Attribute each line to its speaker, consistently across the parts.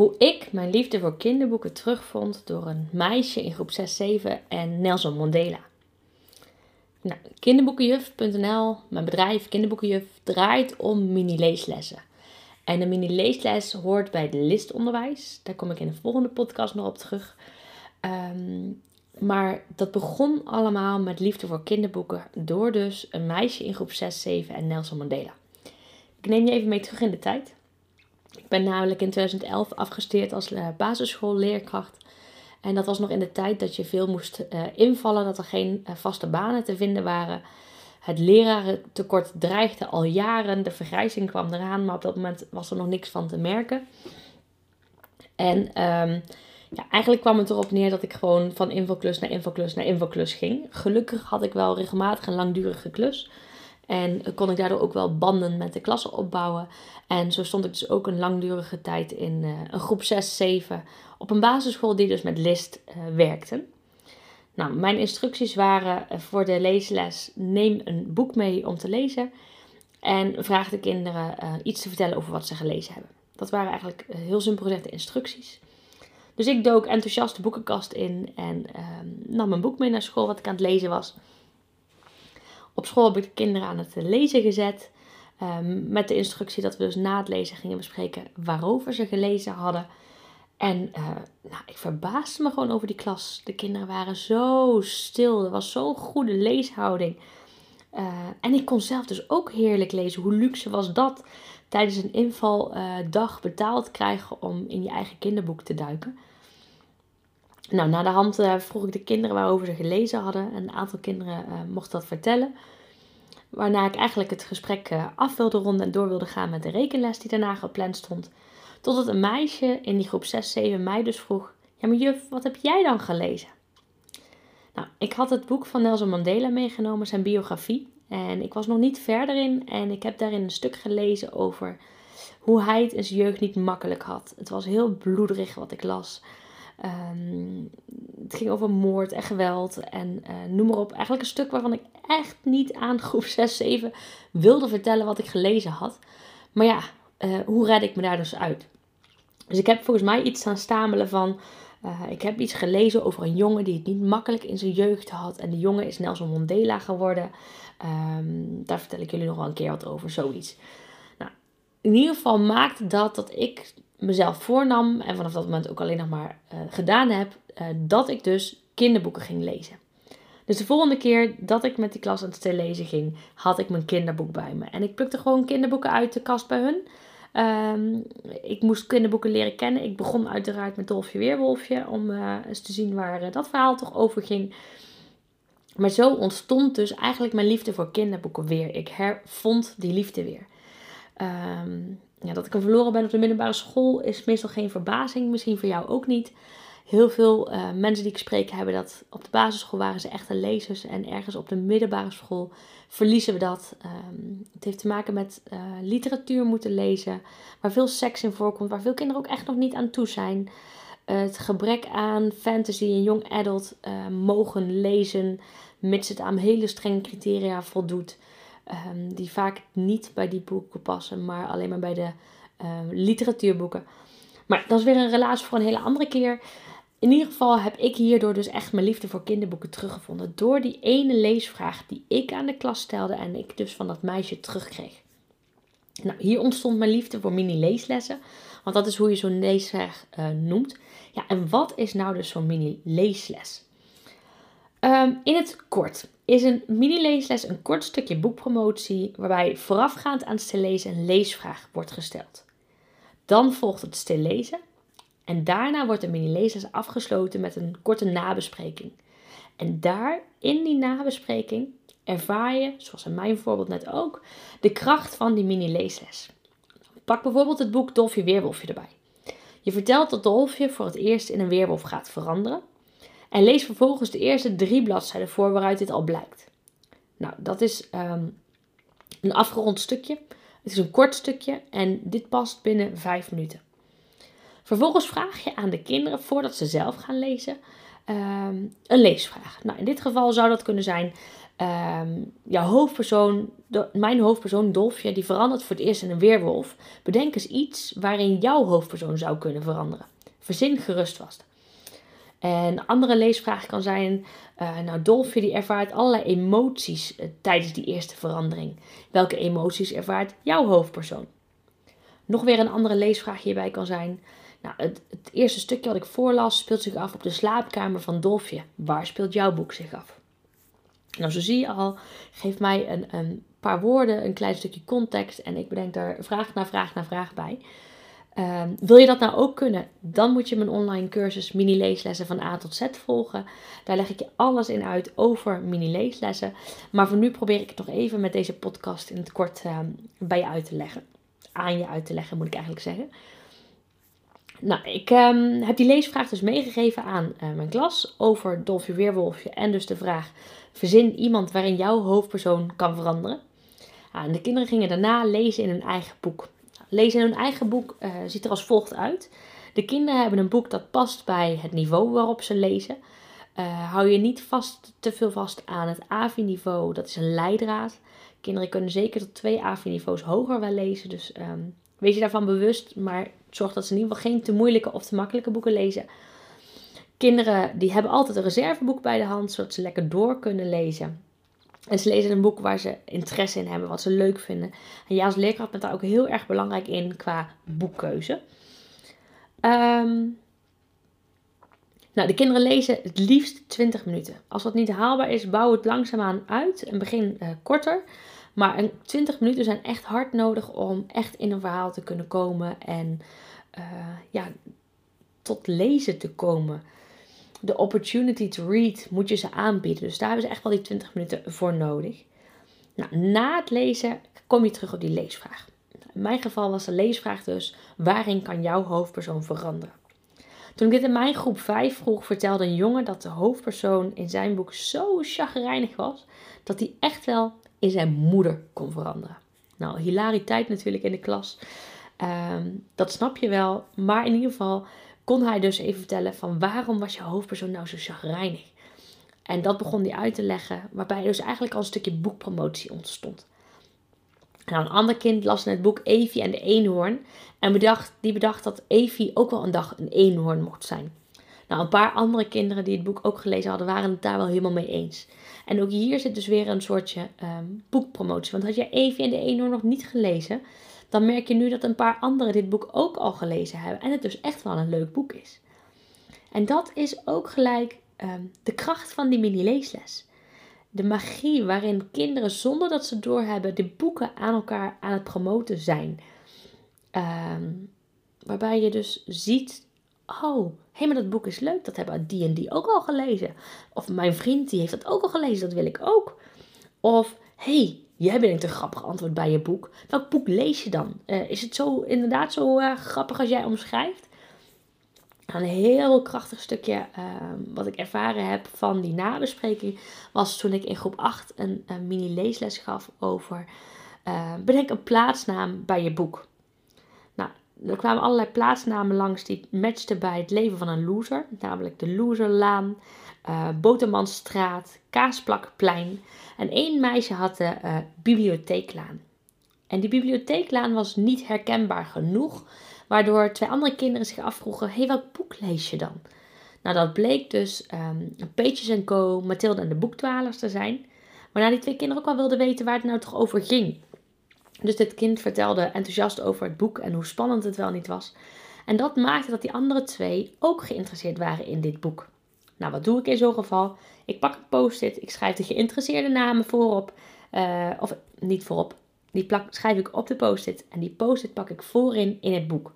Speaker 1: hoe ik mijn liefde voor kinderboeken terugvond door een meisje in groep 6, 7 en Nelson Mandela. Nou, kinderboekenjuf.nl, mijn bedrijf Kinderboekenjuf, draait om mini-leeslessen. En een mini-leesles hoort bij het listonderwijs. Daar kom ik in de volgende podcast nog op terug. Ehm, maar dat begon allemaal met liefde voor kinderboeken door dus een meisje in groep 6, 7 en Nelson Mandela. Ik neem je even mee terug in de tijd. Ben namelijk in 2011 afgestudeerd als eh, basisschoolleerkracht. En dat was nog in de tijd dat je veel moest uh, invallen, dat er geen uh, vaste banen te vinden waren. Het lerarentekort dreigde al jaren, de vergrijzing kwam eraan, maar op dat moment was er nog niks van te merken. En um, ja, eigenlijk kwam het erop neer dat ik gewoon van invalklus naar invalklus naar invalklus ging. Gelukkig had ik wel regelmatig een langdurige klus. En kon ik daardoor ook wel banden met de klassen opbouwen. En zo stond ik dus ook een langdurige tijd in uh, een groep 6, 7 op een basisschool die dus met list uh, werkte. Nou, mijn instructies waren eh, voor de leesles: neem een boek mee om te lezen. En vraag de kinderen iets te vertellen over wat ze gelezen hebben. Dat waren eigenlijk heel simpel de instructies. Dus ik dook enthousiast de boekenkast in en uh, nam een boek mee naar school wat ik aan het lezen was. Op school heb ik de kinderen aan het lezen gezet. Um, met de instructie dat we dus na het lezen gingen bespreken waarover ze gelezen hadden. En uh, nou, ik verbaasde me gewoon over die klas. De kinderen waren zo stil. Er was zo'n goede leeshouding. Uh, en ik kon zelf dus ook heerlijk lezen. Hoe luxe was dat tijdens een invaldag uh, betaald krijgen om in je eigen kinderboek te duiken. Nou, na de hand uh, vroeg ik de kinderen waarover ze gelezen hadden. Een aantal kinderen uh, mocht dat vertellen. Waarna ik eigenlijk het gesprek uh, af wilde ronden en door wilde gaan met de rekenles die daarna gepland stond. Totdat een meisje in die groep 6, 7 mij dus vroeg: Ja, maar juf, wat heb jij dan gelezen? Nou, ik had het boek van Nelson Mandela meegenomen, zijn biografie. En ik was nog niet verder in en ik heb daarin een stuk gelezen over hoe hij het in zijn jeugd niet makkelijk had. Het was heel bloederig wat ik las. Um, het ging over moord en geweld en uh, noem maar op. Eigenlijk een stuk waarvan ik echt niet aan groep 6, 7 wilde vertellen wat ik gelezen had. Maar ja, uh, hoe red ik me daar dus uit? Dus ik heb volgens mij iets staan stamelen van... Uh, ik heb iets gelezen over een jongen die het niet makkelijk in zijn jeugd had. En die jongen is Nelson Mandela geworden. Um, daar vertel ik jullie nog wel een keer wat over, zoiets. Nou, in ieder geval maakte dat dat ik mezelf voornam en vanaf dat moment ook alleen nog maar uh, gedaan heb, uh, dat ik dus kinderboeken ging lezen. Dus de volgende keer dat ik met die klas aan het lezen ging, had ik mijn kinderboek bij me. En ik plukte gewoon kinderboeken uit de kast bij hun. Um, ik moest kinderboeken leren kennen. Ik begon uiteraard met Dolfje Weerwolfje om uh, eens te zien waar dat verhaal toch over ging. Maar zo ontstond dus eigenlijk mijn liefde voor kinderboeken weer. Ik hervond die liefde weer. Um, ja, dat ik een verloren ben op de middelbare school is meestal geen verbazing. Misschien voor jou ook niet. Heel veel uh, mensen die ik spreek hebben dat op de basisschool waren ze echte lezers. En ergens op de middelbare school verliezen we dat. Um, het heeft te maken met uh, literatuur moeten lezen. Waar veel seks in voorkomt. Waar veel kinderen ook echt nog niet aan toe zijn. Het gebrek aan fantasy en young adult mogen lezen. Mits het aan hele strenge criteria voldoet. Um, die vaak niet bij die boeken passen, maar alleen maar bij de uh, literatuurboeken. Maar dat is weer een relatie voor een hele andere keer. In ieder geval heb ik hierdoor dus echt mijn liefde voor kinderboeken teruggevonden. Door die ene leesvraag die ik aan de klas stelde en ik dus van dat meisje terugkreeg. Nou, hier ontstond mijn liefde voor mini-leeslessen. Want dat is hoe je zo'n leesvraag uh, noemt. Ja, en wat is nou dus zo'n mini-leesles? Um, in het kort is een mini-leesles een kort stukje boekpromotie waarbij voorafgaand aan stillezen een leesvraag wordt gesteld. Dan volgt het stillezen en daarna wordt de mini-leesles afgesloten met een korte nabespreking. En daar, in die nabespreking, ervaar je, zoals in mijn voorbeeld net ook, de kracht van die mini-leesles. Pak bijvoorbeeld het boek Dolfje Weerwolfje erbij. Je vertelt dat Dolfje voor het eerst in een weerwolf gaat veranderen en lees vervolgens de eerste drie bladzijden voor waaruit dit al blijkt. Nou, dat is um, een afgerond stukje. Het is een kort stukje en dit past binnen vijf minuten. Vervolgens vraag je aan de kinderen, voordat ze zelf gaan lezen, um, een leesvraag. Nou, in dit geval zou dat kunnen zijn: ehm, jouw hoofdpersoon, mijn hoofdpersoon Dolfje, die verandert voor het eerst in een weerwolf. Bedenk eens iets waarin jouw hoofdpersoon zou kunnen veranderen. Verzin gerust vast. En een andere leesvraag kan zijn, uh, nou Dolfje die ervaart allerlei emoties eh, tijdens die eerste verandering. Welke emoties ervaart jouw hoofdpersoon? Nog weer een andere leesvraag hierbij kan zijn, nou, het, het, eerste stukje wat ik voorlas speelt zich af op de slaapkamer van Dolfje. Waar speelt jouw boek zich af? Nou, zo zie je al, geef mij een, een paar woorden, een klein stukje context en ik bedenk daar vraag na vraag na vraag bij. Ehm, wil je dat nou ook kunnen? Dan moet je mijn online cursus mini leeslessen van A tot Z volgen. Daar leg ik je alles in uit over mini leeslessen. Maar voor nu probeer ik het nog even met deze podcast in het kort uh, bij je uit te leggen. Aan je uit te leggen, moet ik eigenlijk zeggen. Nou, ik um, heb die leesvraag dus meegegeven aan uh, mijn klas over Dolfje Weerwolfje. En dus de vraag, verzin iemand waarin jouw hoofdpersoon kan veranderen. Ah, en de kinderen gingen daarna lezen in hun eigen boek. Lezen hun eigen boek uh, ziet er als volgt uit. De kinderen hebben een boek dat past bij het niveau waarop ze lezen. Uh, hou je niet vast, te veel vast aan het AVI-niveau, dat is een leidraad. Kinderen kunnen zeker tot twee AVI-niveaus hoger wel lezen, dus um, wees je daarvan bewust. Maar zorg dat ze in ieder geval geen te moeilijke of te makkelijke boeken lezen. Kinderen die hebben altijd een reserveboek bij de hand, zodat ze lekker door kunnen lezen. En ze lezen een boek waar ze interesse in hebben, wat ze leuk vinden. En ja, als leerkracht bent daar ook heel erg belangrijk in qua boekkeuze. Um, nou, de kinderen lezen het liefst 20 minuten. Als dat niet haalbaar is, bouw het langzaamaan uit en begin uh, korter. Maar 20 minuten zijn echt hard nodig om echt in een verhaal te kunnen komen en uh, ja, tot lezen te komen. De opportunity to read moet je ze aanbieden. Dus daar hebben ze echt wel die 20 minuten voor nodig. Nou, na het lezen kom je terug op die leesvraag. In mijn geval was de leesvraag dus: waarin kan jouw hoofdpersoon veranderen? Toen ik dit in mijn groep 5 vroeg, vertelde een jongen dat de hoofdpersoon in zijn boek zo chagrijnig was dat hij echt wel in zijn moeder kon veranderen. Nou, hilariteit natuurlijk in de klas. Ehm, dat snap je wel. Maar in ieder geval kon hij dus even vertellen van waarom was je hoofdpersoon nou zo chagrijnig. En dat begon hij uit te leggen, waarbij dus eigenlijk al een stukje boekpromotie ontstond. Een ander kind las het boek Evie en de eenhoorn. En bedacht, die bedacht dat Evie ook wel een dag een eenhoorn mocht zijn. Nou, een paar andere kinderen die het boek ook gelezen hadden, waren het daar wel helemaal mee eens. En ook hier zit dus weer een soortje um, boekpromotie. Want had je Evie en de eenhoorn nog niet gelezen, dan merk je nu dat een paar anderen dit boek ook al gelezen hebben. En het dus echt wel een leuk boek is. En dat is ook gelijk um, de kracht van die mini-leesles. De magie waarin kinderen zonder dat ze doorhebben de boeken aan elkaar aan het promoten zijn. Um, waarbij je dus ziet, oh, hé, maar dat boek is leuk, dat hebben die en die ook al gelezen. Of mijn vriend die heeft dat ook al gelezen, dat wil ik ook. Of, hey, Jij bent een grappig antwoord bij je boek. Welk boek lees je dan? Uh, is het zo inderdaad zo uh, grappig als jij omschrijft? Een heel krachtig stukje uh, wat ik ervaren heb van die nabespreking was toen ik in groep 8 een, een mini leesles gaf over bedenk een plaatsnaam bij je boek. Nou, er kwamen allerlei plaatsnamen langs die matchten bij het leven van een loser, namelijk de Loserlaan, uh, Botermanstraat, Kaasplakplein. En één meisje had de uh, bibliotheeklaan. En die bibliotheeklaan was niet herkenbaar genoeg, waardoor twee andere kinderen zich afvroegen: hé, hey, boek lees je dan? Nou, dat bleek dus um, Peetjes Co, Mathilde en de Boekdwalers te zijn. Waarna die twee kinderen ook wel wilden weten waar het nou toch over ging. Dus dit kind vertelde enthousiast over het boek en hoe spannend het wel niet was. En dat maakte dat die andere twee ook geïnteresseerd waren in dit boek. Nou, wat doe ik in zo'n geval? Ik pak een post-it, ik schrijf de geïnteresseerde namen voorop. Uh, of niet voorop, die plak, schrijf ik op de post-it. En die post-it pak ik voorin in het boek.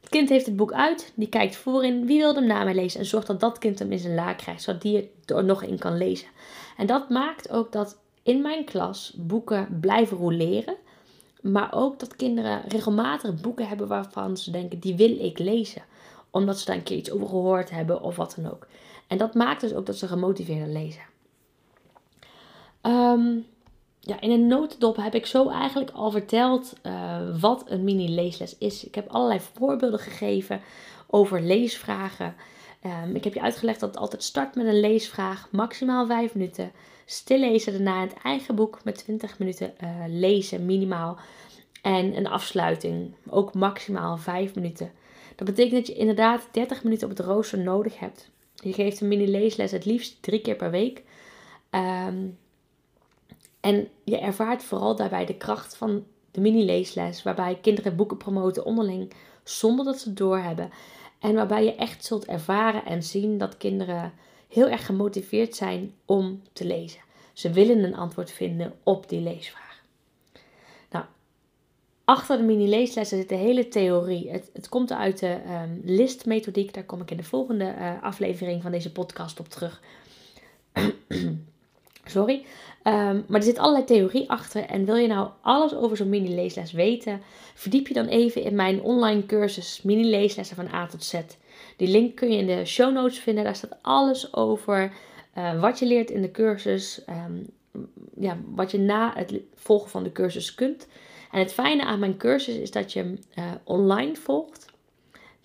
Speaker 1: Het kind heeft het boek uit, die kijkt voorin, wie wil hem na mij lezen? En zorgt dat dat kind hem in zijn la krijgt, zodat die er nog in kan lezen. En dat maakt ook dat in mijn klas boeken blijven roleren. Maar ook dat kinderen regelmatig boeken hebben waarvan ze denken, die wil ik lezen. Omdat ze daar een keer iets over gehoord hebben of wat dan ook. En dat maakt dus ook dat ze gemotiveerder lezen. Um, ja, in een notendop heb ik zo eigenlijk al verteld uh, wat een mini-leesles is. Ik heb allerlei voorbeelden gegeven over leesvragen. Ehm, ik heb je uitgelegd dat het altijd start met een leesvraag, maximaal 5 minuten. Stillezen daarna het eigen boek met 20 minuten uh, lezen, minimaal. En een afsluiting, ook maximaal 5 minuten. Dat betekent dat je inderdaad 30 minuten op het rooster nodig hebt. Je geeft een mini-leesles het liefst drie keer per week. Um, en je ervaart vooral daarbij de kracht van de mini-leesles, waarbij kinderen boeken promoten onderling zonder dat ze het doorhebben. En waarbij je echt zult ervaren en zien dat kinderen heel erg gemotiveerd zijn om te lezen. Ze willen een antwoord vinden op die leesvraag. Nou, achter de mini-leeslessen zit de hele theorie. Het, het komt uit de um, listmethodiek. Daar kom ik in de volgende uh, aflevering van deze podcast op terug. Sorry. Um, maar er zit allerlei theorie achter. En wil je nou alles over zo'n mini-leesles weten, verdiep je dan even in mijn online cursus Mini-leeslessen van A tot Z. Die link kun je in de show notes vinden. Daar staat alles over uh, wat je leert in de cursus. Um, ja, wat je na het volgen van de cursus kunt. En het fijne aan mijn cursus is dat je hem uh, online volgt.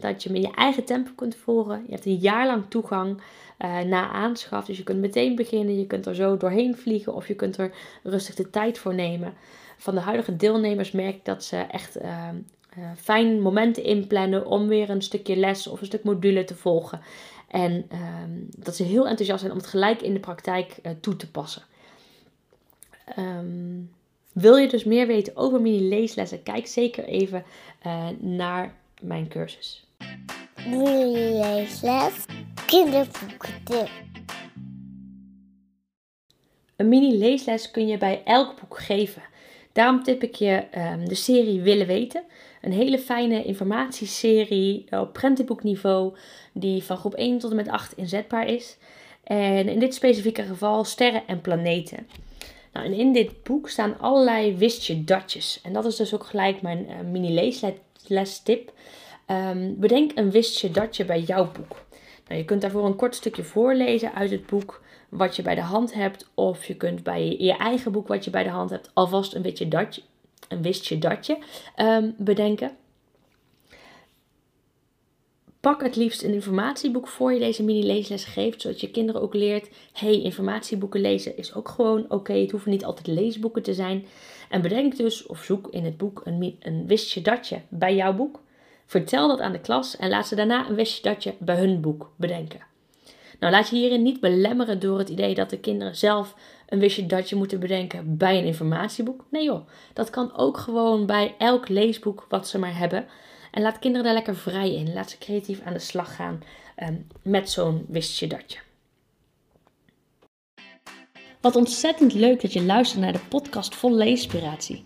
Speaker 1: Dat je hem in je eigen tempo kunt volgen. Je hebt een jaar lang toegang uh, na aanschaf. Dus je kunt meteen beginnen. Je kunt er zo doorheen vliegen. Of je kunt er rustig de tijd voor nemen. Van de huidige deelnemers merk ik dat ze echt uh, fijn momenten inplannen. Om weer een stukje les of een stuk module te volgen. En ehm, dat ze heel enthousiast zijn om het gelijk in de praktijk toe te passen. Um, wil je dus meer weten over mini-leeslessen? Kijk zeker even naar mijn cursus.
Speaker 2: Mini-leesles, kinderboekentip.
Speaker 1: Een mini-leesles kun je bij elk boek geven. Daarom tip ik je um, de serie Willen Weten. Een hele fijne informatieserie op prentenboekniveau die van groep 1 tot en met 8 inzetbaar is. En in dit specifieke geval sterren en planeten. Nou, en in dit boek staan allerlei wist je datjes. En dat is dus ook gelijk mijn uh, mini-leesles tip. Um, bedenk een wistje datje bij jouw boek. Nou, je kunt daarvoor een kort stukje voorlezen uit het boek wat je bij de hand hebt. Of je kunt bij je, eigen boek wat je bij de hand hebt alvast een, wistje datje, een wistje datje um, bedenken. Pak het liefst een informatieboek voor je deze mini-leesles geeft, zodat je kinderen ook leert: hey, informatieboeken lezen is ook gewoon oké. Het hoeven niet altijd leesboeken te zijn. En bedenk dus of zoek in het boek een, een wistje datje bij jouw boek. Vertel dat aan de klas en laat ze daarna een datje bij hun boek bedenken. Nou, laat je hierin niet belemmeren door het idee dat de kinderen zelf een wistje datje moeten bedenken bij een informatieboek. Nee joh, dat kan ook gewoon bij elk leesboek wat ze maar hebben. En laat kinderen daar lekker vrij in. Laat ze creatief aan de slag gaan um, met zo'n wistje datje. Wat ontzettend leuk dat je luistert naar de podcast vol leespiratie.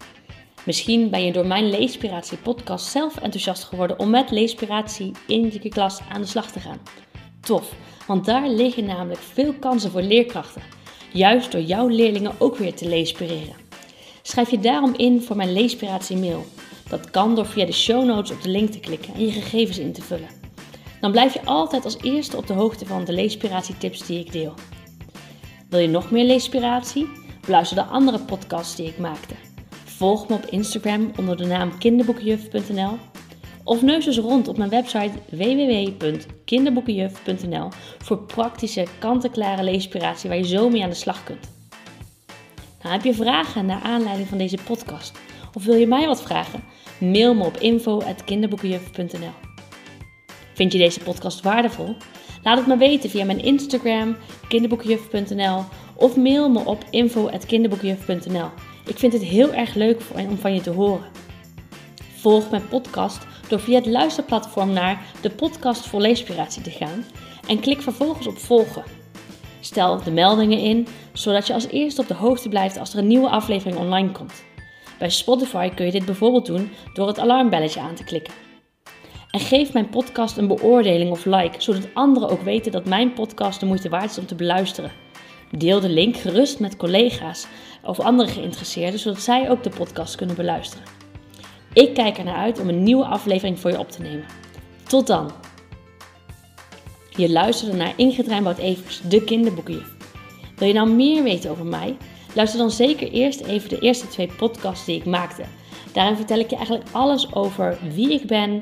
Speaker 1: Misschien ben je door mijn Leespiratie podcast zelf enthousiast geworden om met Leespiratie in je klas aan de slag te gaan. Tof, want daar liggen namelijk veel kansen voor leerkrachten. Juist door jouw leerlingen ook weer te leespireren. Schrijf je daarom in voor mijn Leespiratie mail. Dat kan door via de show notes op de link te klikken en je gegevens in te vullen. Dan blijf je altijd als eerste op de hoogte van de leespiratietips die ik deel. Wil je nog meer leespiratie? Beluister de andere podcasts die ik maakte. Volg me op Instagram onder de naam kinderboekenjuf.nl of neus eens rond op mijn website www.kinderboekenjuf.nl voor praktische, kant-en-klare leespiratie waar je zo mee aan de slag kunt. Nou, heb je vragen naar aanleiding van deze podcast of wil je mij wat vragen? Mail me op info.kinderboekenjuf.nl Vind je deze podcast waardevol? Laat het me weten via mijn Instagram kinderboekenjuf.nl of mail me op info.kinderboekenjuf.nl ik vind het heel erg leuk om van je te horen. Volg mijn podcast door via het luisterplatform naar de podcast voor leespiratie te gaan en klik vervolgens op volgen. Stel de meldingen in, zodat je als eerste op de hoogte blijft als er een nieuwe aflevering online komt. Bij Spotify kun je dit bijvoorbeeld doen door het alarmbelletje aan te klikken. En geef mijn podcast een beoordeling of like, zodat anderen ook weten dat mijn podcast de moeite waard is om te beluisteren. Deel de link gerust met collega's of andere geïnteresseerden, zodat zij ook de podcast kunnen beluisteren. Ik kijk ernaar uit om een nieuwe aflevering voor je op te nemen. Tot dan! Je luisterde naar Ingrid Rijnboud-Evers, de kinderboekenjuf. Wil je nou meer weten over mij? Luister dan zeker eerst even de eerste twee podcasts die ik maakte. Daarin vertel ik je eigenlijk alles over wie ik ben,